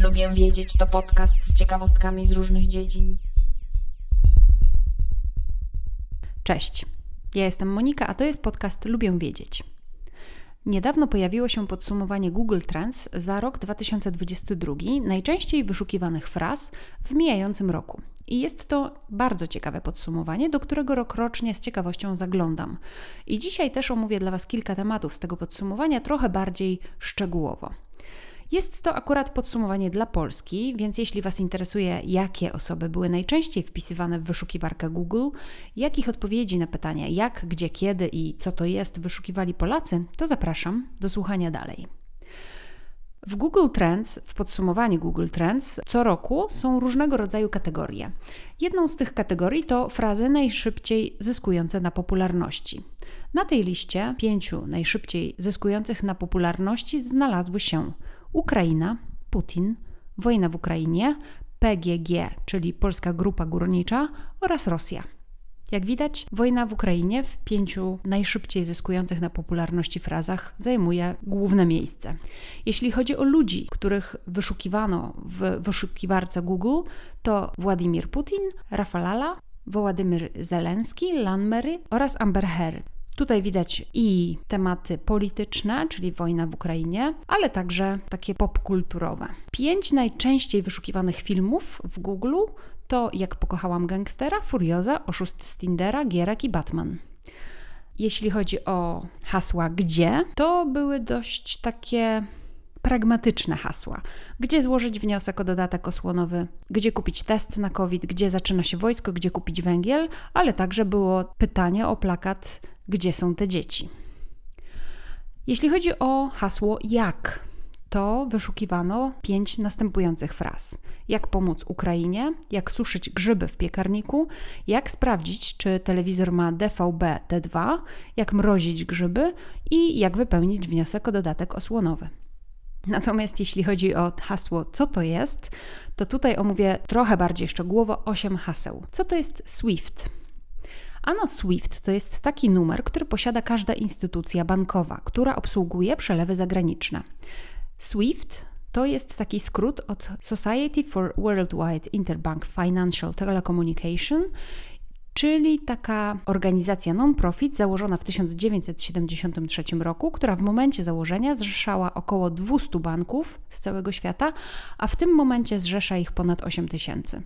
Lubię wiedzieć to podcast z ciekawostkami z różnych dziedzin. Cześć. Ja jestem Monika, a to jest podcast Lubię wiedzieć. Niedawno pojawiło się podsumowanie Google Trends za rok 2022 najczęściej wyszukiwanych fraz w mijającym roku. I jest to bardzo ciekawe podsumowanie, do którego rokrocznie z ciekawością zaglądam. I dzisiaj też omówię dla Was kilka tematów z tego podsumowania trochę bardziej szczegółowo. Jest to akurat podsumowanie dla Polski, więc jeśli Was interesuje, jakie osoby były najczęściej wpisywane w wyszukiwarkę Google, jakich odpowiedzi na pytania jak, gdzie, kiedy i co to jest wyszukiwali Polacy, to zapraszam do słuchania dalej. W Google Trends, w podsumowaniu Google Trends, co roku są różnego rodzaju kategorie. Jedną z tych kategorii to frazy najszybciej zyskujące na popularności. Na tej liście pięciu najszybciej zyskujących na popularności znalazły się Ukraina, Putin, wojna w Ukrainie, PGG, czyli Polska Grupa Górnicza oraz Rosja. Jak widać, wojna w Ukrainie w pięciu najszybciej zyskujących na popularności frazach zajmuje główne miejsce. Jeśli chodzi o ludzi, których wyszukiwano w wyszukiwarce Google, to Władimir Putin, Rafalala, Wołodymyr Zelenski, Lanmery oraz Amber Heard. Tutaj widać i tematy polityczne, czyli wojna w Ukrainie, ale także takie popkulturowe. Pięć najczęściej wyszukiwanych filmów w Google to Jak pokochałam gangstera, Furioza, Oszust z Tindera, Gierek i Batman. Jeśli chodzi o hasła gdzie, to były dość takie pragmatyczne hasła. Gdzie złożyć wniosek o dodatek osłonowy, gdzie kupić test na COVID, gdzie zaczyna się wojsko, gdzie kupić węgiel, ale także było pytanie o plakat Gdzie są te dzieci? Jeśli chodzi o hasło jak, to wyszukiwano pięć następujących fraz: jak pomóc Ukrainie, jak suszyć grzyby w piekarniku, jak sprawdzić, czy telewizor ma DVB T2, jak mrozić grzyby i jak wypełnić wniosek o dodatek osłonowy. Natomiast jeśli chodzi o hasło, co to jest, to tutaj omówię trochę bardziej szczegółowo 8 haseł. Co to jest SWIFT? Ano SWIFT to jest taki numer, który posiada każda instytucja bankowa, która obsługuje przelewy zagraniczne. SWIFT to jest taki skrót od Society for Worldwide Interbank Financial Telecommunication czyli taka organizacja non-profit założona w 1973 roku, która w momencie założenia zrzeszała około 200 banków z całego świata, a w tym momencie zrzesza ich ponad 8 tysięcy.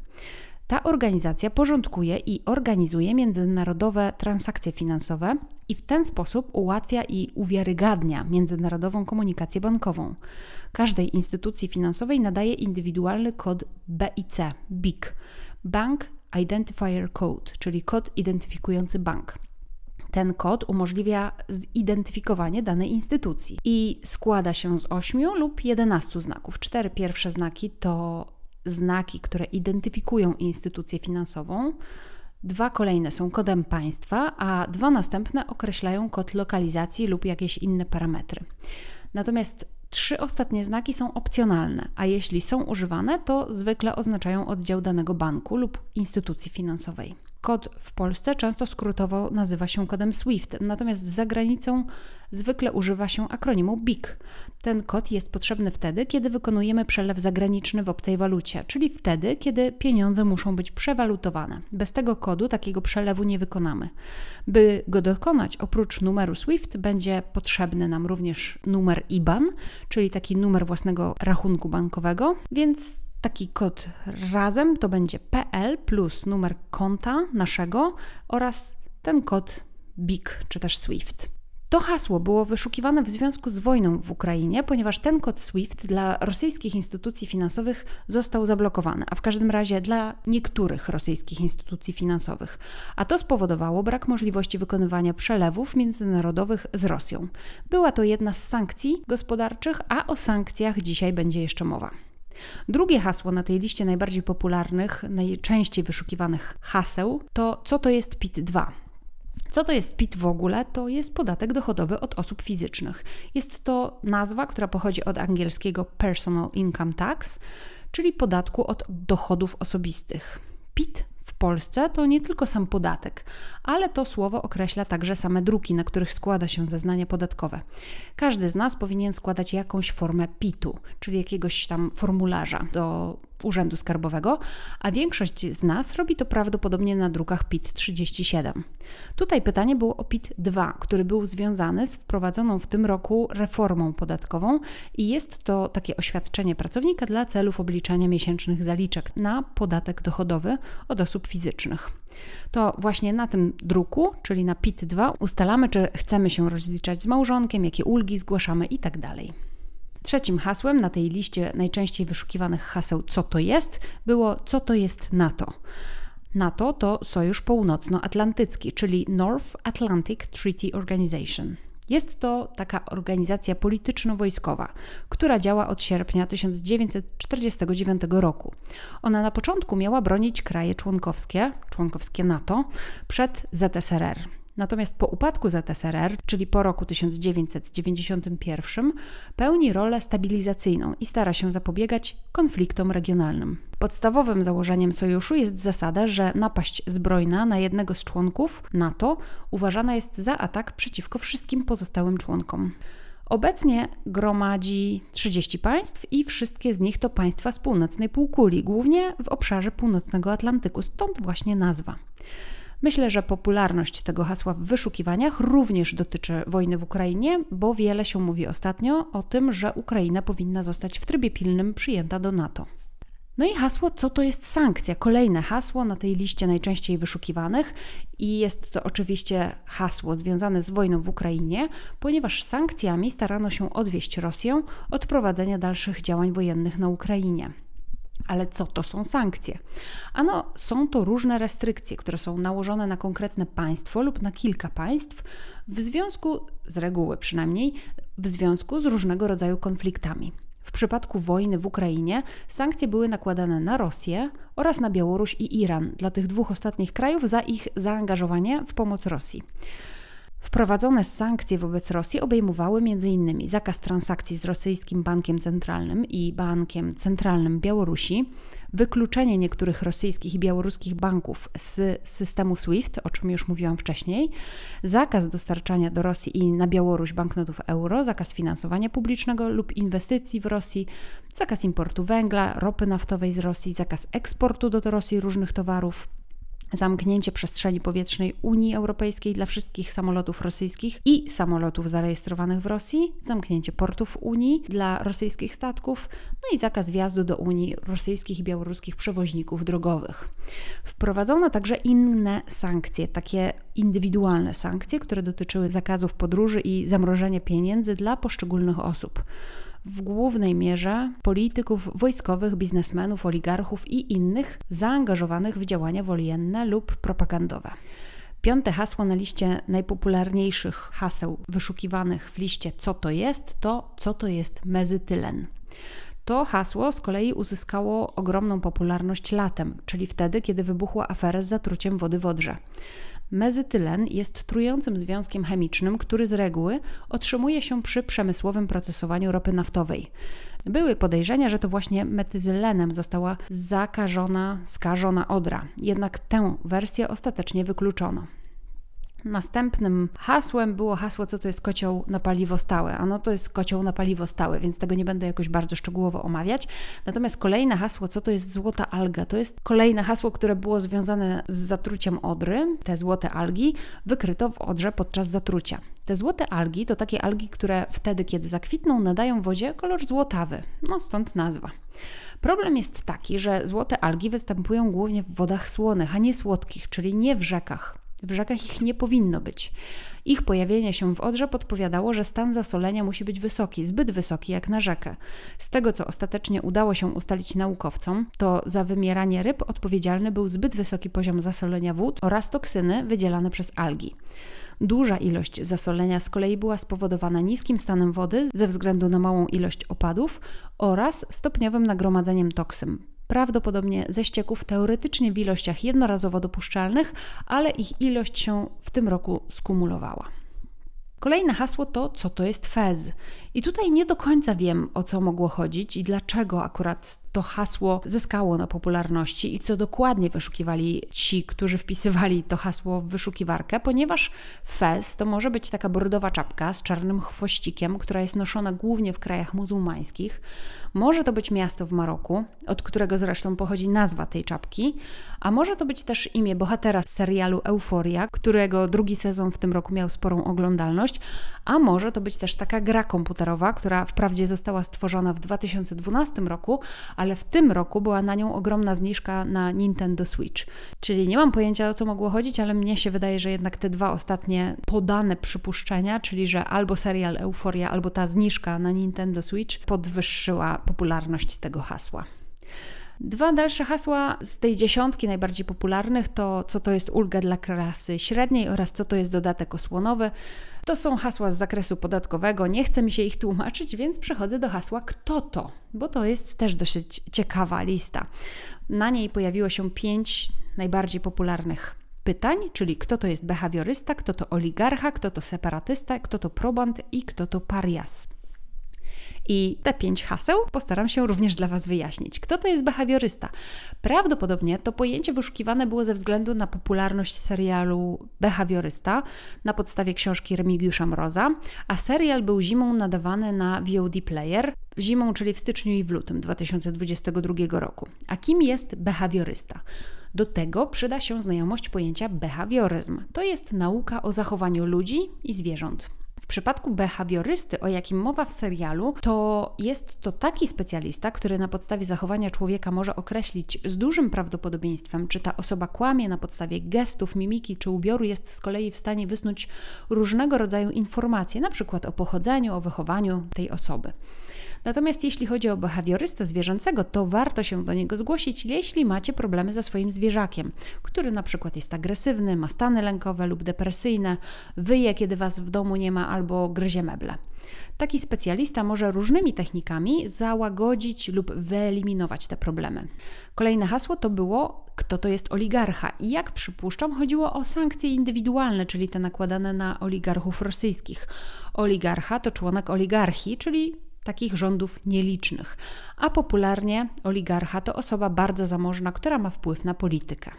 Ta organizacja porządkuje i organizuje międzynarodowe transakcje finansowe i w ten sposób ułatwia i uwiarygadnia międzynarodową komunikację bankową. Każdej instytucji finansowej nadaje indywidualny kod BIC, BIC Bank Identifier Code, czyli kod identyfikujący bank. Ten kod umożliwia zidentyfikowanie danej instytucji i składa się z 8 lub 11 znaków. Cztery pierwsze znaki to znaki, które identyfikują instytucję finansową. Dwa kolejne są kodem państwa, a dwa następne określają kod lokalizacji lub jakieś inne parametry. Natomiast Trzy ostatnie znaki są opcjonalne, a jeśli są używane, to zwykle oznaczają oddział danego banku lub instytucji finansowej. Kod w Polsce często skrótowo nazywa się kodem SWIFT, natomiast za granicą zwykle używa się akronimu BIC. Ten kod jest potrzebny wtedy, kiedy wykonujemy przelew zagraniczny w obcej walucie, czyli wtedy, kiedy pieniądze muszą być przewalutowane. Bez tego kodu takiego przelewu nie wykonamy. By go dokonać, oprócz numeru SWIFT będzie potrzebny nam również numer IBAN, czyli taki numer własnego rachunku bankowego, więc Taki kod razem to będzie PL plus numer konta naszego oraz ten kod BIC czy też SWIFT. To hasło było wyszukiwane w związku z wojną w Ukrainie, ponieważ ten kod SWIFT dla rosyjskich instytucji finansowych został zablokowany, a w każdym razie dla niektórych rosyjskich instytucji finansowych. A to spowodowało brak możliwości wykonywania przelewów międzynarodowych z Rosją. Była to jedna z sankcji gospodarczych, a o sankcjach dzisiaj będzie jeszcze mowa. Drugie hasło na tej liście najbardziej popularnych, najczęściej wyszukiwanych haseł to co to jest PIT-2. Co to jest PIT w ogóle? To jest podatek dochodowy od osób fizycznych. Jest to nazwa, która pochodzi od angielskiego Personal Income Tax, czyli podatku od dochodów osobistych. PIT Polsce to nie tylko sam podatek, ale to słowo określa także same druki, na których składa się zeznanie podatkowe. Każdy z nas powinien składać jakąś formę PIT-u, czyli jakiegoś tam formularza do Urzędu Skarbowego, a większość z nas robi to prawdopodobnie na drukach PIT 37. Tutaj pytanie było o PIT 2, który był związany z wprowadzoną w tym roku reformą podatkową i jest to takie oświadczenie pracownika dla celów obliczania miesięcznych zaliczek na podatek dochodowy od osób fizycznych. To właśnie na tym druku, czyli na PIT 2, ustalamy, czy chcemy się rozliczać z małżonkiem, jakie ulgi zgłaszamy itd. Trzecim hasłem na tej liście najczęściej wyszukiwanych haseł co to jest było co to jest NATO. NATO to Sojusz Północnoatlantycki, czyli North Atlantic Treaty Organization. Jest to taka organizacja polityczno-wojskowa, która działa od sierpnia 1949 roku. Ona na początku miała bronić kraje członkowskie, członkowskie NATO, przed ZSRR. Natomiast po upadku ZSRR, czyli po roku 1991, pełni rolę stabilizacyjną i stara się zapobiegać konfliktom regionalnym. Podstawowym założeniem sojuszu jest zasada, że napaść zbrojna na jednego z członków NATO uważana jest za atak przeciwko wszystkim pozostałym członkom. Obecnie gromadzi 30 państw i wszystkie z nich to państwa z północnej półkuli, głównie w obszarze północnego Atlantyku, stąd właśnie nazwa. Myślę, że popularność tego hasła w wyszukiwaniach również dotyczy wojny w Ukrainie, bo wiele się mówi ostatnio o tym, że Ukraina powinna zostać w trybie pilnym przyjęta do NATO. No i hasło, co to jest sankcja? Kolejne hasło na tej liście najczęściej wyszukiwanych i jest to oczywiście hasło związane z wojną w Ukrainie, ponieważ sankcjami starano się odwieść Rosję od prowadzenia dalszych działań wojennych na Ukrainie. Ale co to są sankcje? Ano, są to różne restrykcje, które są nałożone na konkretne państwo lub na kilka państw w związku, z reguły przynajmniej, w związku z różnego rodzaju konfliktami. W przypadku wojny w Ukrainie sankcje były nakładane na Rosję oraz na Białoruś i Iran, dla tych dwóch ostatnich krajów za ich zaangażowanie w pomoc Rosji. Wprowadzone sankcje wobec Rosji obejmowały m.in. zakaz transakcji z rosyjskim bankiem centralnym i bankiem centralnym Białorusi, wykluczenie niektórych rosyjskich i białoruskich banków z systemu SWIFT, o czym już mówiłam wcześniej, zakaz dostarczania do Rosji i na Białoruś banknotów euro, zakaz finansowania publicznego lub inwestycji w Rosji, zakaz importu węgla, ropy naftowej z Rosji, zakaz eksportu do Rosji różnych towarów, zamknięcie przestrzeni powietrznej Unii Europejskiej dla wszystkich samolotów rosyjskich i samolotów zarejestrowanych w Rosji, zamknięcie portów Unii dla rosyjskich statków, no i zakaz wjazdu do Unii rosyjskich i białoruskich przewoźników drogowych. Wprowadzono także inne sankcje, takie indywidualne sankcje, które dotyczyły zakazów podróży i zamrożenia pieniędzy dla poszczególnych osób w głównej mierze polityków wojskowych, biznesmenów, oligarchów i innych zaangażowanych w działania wojenne lub propagandowe. Piąte hasło na liście najpopularniejszych haseł wyszukiwanych w liście co to jest, to co to jest mezytylen. To hasło z kolei uzyskało ogromną popularność latem, czyli wtedy, kiedy wybuchła afera z zatruciem wody w Odrze. Mezytylen jest trującym związkiem chemicznym, który z reguły otrzymuje się przy przemysłowym procesowaniu ropy naftowej. Były podejrzenia, że to właśnie metyzylenem została zakażona, skażona odra, jednak tę wersję ostatecznie wykluczono. Następnym hasłem było hasło, co to jest kocioł na paliwo stałe. A no to jest kocioł na paliwo stałe, więc tego nie będę jakoś bardzo szczegółowo omawiać. Natomiast kolejne hasło, co to jest złota alga, to jest kolejne hasło, które było związane z zatruciem odry. Te złote algi wykryto w odrze podczas zatrucia. Te złote algi to takie algi, które wtedy, kiedy zakwitną, nadają wodzie kolor złotawy. No stąd nazwa. Problem jest taki, że złote algi występują głównie w wodach słonych, a nie słodkich, czyli nie w rzekach. W rzekach ich nie powinno być. Ich pojawienie się w Odrze podpowiadało, że stan zasolenia musi być wysoki, zbyt wysoki jak na rzekę. Z tego, co ostatecznie udało się ustalić naukowcom, to za wymieranie ryb odpowiedzialny był zbyt wysoki poziom zasolenia wód oraz toksyny wydzielane przez algi. Duża ilość zasolenia z kolei była spowodowana niskim stanem wody ze względu na małą ilość opadów oraz stopniowym nagromadzeniem toksyn, prawdopodobnie ze ścieków teoretycznie w ilościach jednorazowo dopuszczalnych, ale ich ilość się w tym roku skumulowała. Kolejne hasło to, co to jest fez. I tutaj nie do końca wiem, o co mogło chodzić i dlaczego akurat to hasło zyskało na popularności i co dokładnie wyszukiwali ci, którzy wpisywali to hasło w wyszukiwarkę, ponieważ fez to może być taka bordowa czapka z czarnym chwościkiem, która jest noszona głównie w krajach muzułmańskich. Może to być miasto w Maroku, od którego zresztą pochodzi nazwa tej czapki, a może to być też imię bohatera serialu Euforia, którego drugi sezon w tym roku miał sporą oglądalność, a może to być też taka gra komputerowa, która wprawdzie została stworzona w 2012 roku, ale w tym roku była na nią ogromna zniżka na Nintendo Switch. Czyli nie mam pojęcia o co mogło chodzić, ale mnie się wydaje, że jednak te dwa ostatnie podane przypuszczenia, czyli że albo serial Euforia, albo ta zniżka na Nintendo Switch podwyższyła popularność tego hasła. Dwa dalsze hasła z tej dziesiątki najbardziej popularnych to co to jest ulga dla klasy średniej oraz co to jest dodatek osłonowy. To są hasła z zakresu podatkowego, nie chce mi się ich tłumaczyć, więc przechodzę do hasła kto to, bo to jest też dosyć ciekawa lista. Na niej pojawiło się pięć najbardziej popularnych pytań, czyli kto to jest behawiorysta, kto to oligarcha, kto to separatysta, kto to proband i kto to parias. I te pięć haseł postaram się również dla Was wyjaśnić. Kto to jest behawiorysta? Prawdopodobnie to pojęcie wyszukiwane było ze względu na popularność serialu Behawiorysta na podstawie książki Remigiusza Mroza, a serial był zimą nadawany na VOD Player, zimą, czyli w styczniu i w lutym 2022 roku. A kim jest behawiorysta? Do tego przyda się znajomość pojęcia behawioryzm. To jest nauka o zachowaniu ludzi i zwierząt. W przypadku behawiorysty, o jakim mowa w serialu, to jest to taki specjalista, który na podstawie zachowania człowieka może określić z dużym prawdopodobieństwem, czy ta osoba kłamie na podstawie gestów, mimiki czy ubioru, jest z kolei w stanie wysnuć różnego rodzaju informacje, na przykład o pochodzeniu, o wychowaniu tej osoby. Natomiast jeśli chodzi o behawiorystę zwierzęcego, to warto się do niego zgłosić, jeśli macie problemy ze swoim zwierzakiem, który na przykład jest agresywny, ma stany lękowe lub depresyjne, wyje, kiedy was w domu nie ma albo gryzie meble. Taki specjalista może różnymi technikami załagodzić lub wyeliminować te problemy. Kolejne hasło to było, kto to jest oligarcha. I jak przypuszczam, chodziło o sankcje indywidualne, czyli te nakładane na oligarchów rosyjskich. Oligarcha to członek oligarchii, czyli takich rządów nielicznych, a popularnie oligarcha to osoba bardzo zamożna, która ma wpływ na politykę.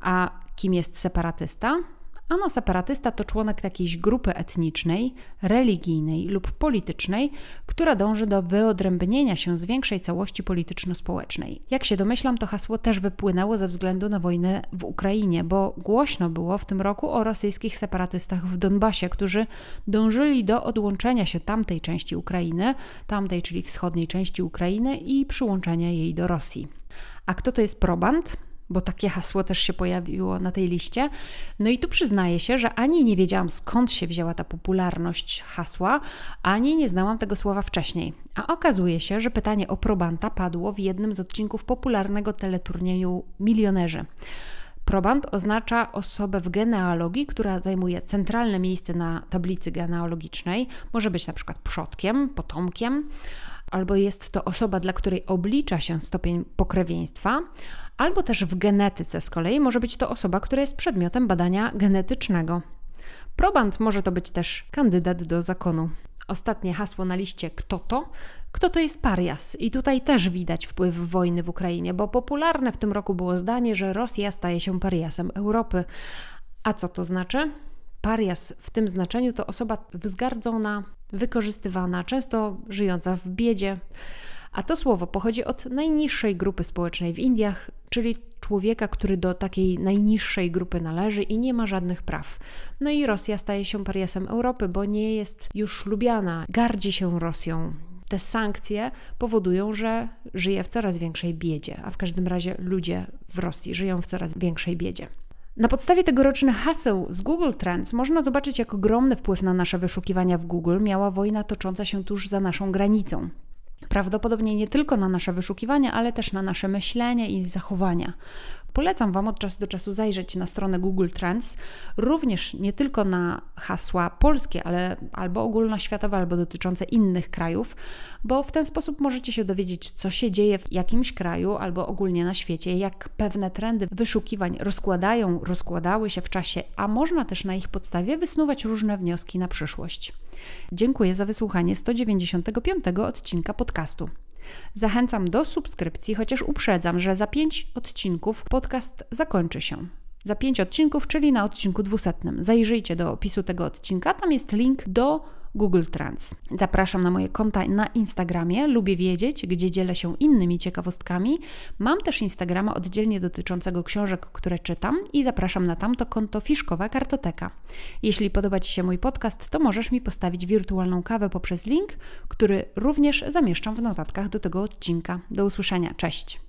A kim jest separatysta? Ano, separatysta to członek jakiejś grupy etnicznej, religijnej lub politycznej, która dąży do wyodrębnienia się z większej całości polityczno-społecznej. Jak się domyślam, to hasło też wypłynęło ze względu na wojnę w Ukrainie, bo głośno było w tym roku o rosyjskich separatystach w Donbasie, którzy dążyli do odłączenia się tamtej części Ukrainy, tamtej, czyli wschodniej części Ukrainy i przyłączenia jej do Rosji. A kto to jest proband? Bo takie hasło też się pojawiło na tej liście. No i tu przyznaję się, że ani nie wiedziałam skąd się wzięła ta popularność hasła, ani nie znałam tego słowa wcześniej. A okazuje się, że pytanie o probanta padło w jednym z odcinków popularnego teleturnieju Milionerzy. Probant oznacza osobę w genealogii, która zajmuje centralne miejsce na tablicy genealogicznej. Może być na przykład przodkiem, potomkiem, albo jest to osoba, dla której oblicza się stopień pokrewieństwa, albo też w genetyce z kolei może być to osoba, która jest przedmiotem badania genetycznego. Proband może to być też kandydat do zakonu. Ostatnie hasło na liście kto to? Kto to jest parias? I tutaj też widać wpływ wojny w Ukrainie, bo popularne w tym roku było zdanie, że Rosja staje się pariasem Europy. A co to znaczy? Parias w tym znaczeniu to osoba wzgardzona, wykorzystywana, często żyjąca w biedzie. A to słowo pochodzi od najniższej grupy społecznej w Indiach, czyli człowieka, który do takiej najniższej grupy należy i nie ma żadnych praw. No i Rosja staje się pariasem Europy, bo nie jest już lubiana, gardzi się Rosją. Te sankcje powodują, że żyje w coraz większej biedzie, a w każdym razie ludzie w Rosji żyją w coraz większej biedzie. Na podstawie tegorocznych haseł z Google Trends można zobaczyć, jak ogromny wpływ na nasze wyszukiwania w Google miała wojna tocząca się tuż za naszą granicą. Prawdopodobnie nie tylko na nasze wyszukiwania, ale też na nasze myślenie i zachowania. Polecam Wam od czasu do czasu zajrzeć na stronę Google Trends, również nie tylko na hasła polskie, ale albo ogólnoświatowe, albo dotyczące innych krajów, bo w ten sposób możecie się dowiedzieć, co się dzieje w jakimś kraju albo ogólnie na świecie, jak pewne trendy wyszukiwań rozkładają, rozkładały się w czasie, a można też na ich podstawie wysnuwać różne wnioski na przyszłość. Dziękuję za wysłuchanie 195 odcinka podcastu. Zachęcam do subskrypcji, chociaż uprzedzam, że za 5 odcinków podcast zakończy się. Za 5 odcinków, czyli na odcinku 200. Zajrzyjcie do opisu tego odcinka, tam jest link do Google Trends. Zapraszam na moje konta na Instagramie, lubię wiedzieć, gdzie dzielę się innymi ciekawostkami. Mam też Instagrama oddzielnie dotyczącego książek, które czytam i zapraszam na tamto konto Fiszkowa Kartoteka. Jeśli podoba Ci się mój podcast, to możesz mi postawić wirtualną kawę poprzez link, który również zamieszczam w notatkach do tego odcinka. Do usłyszenia, cześć!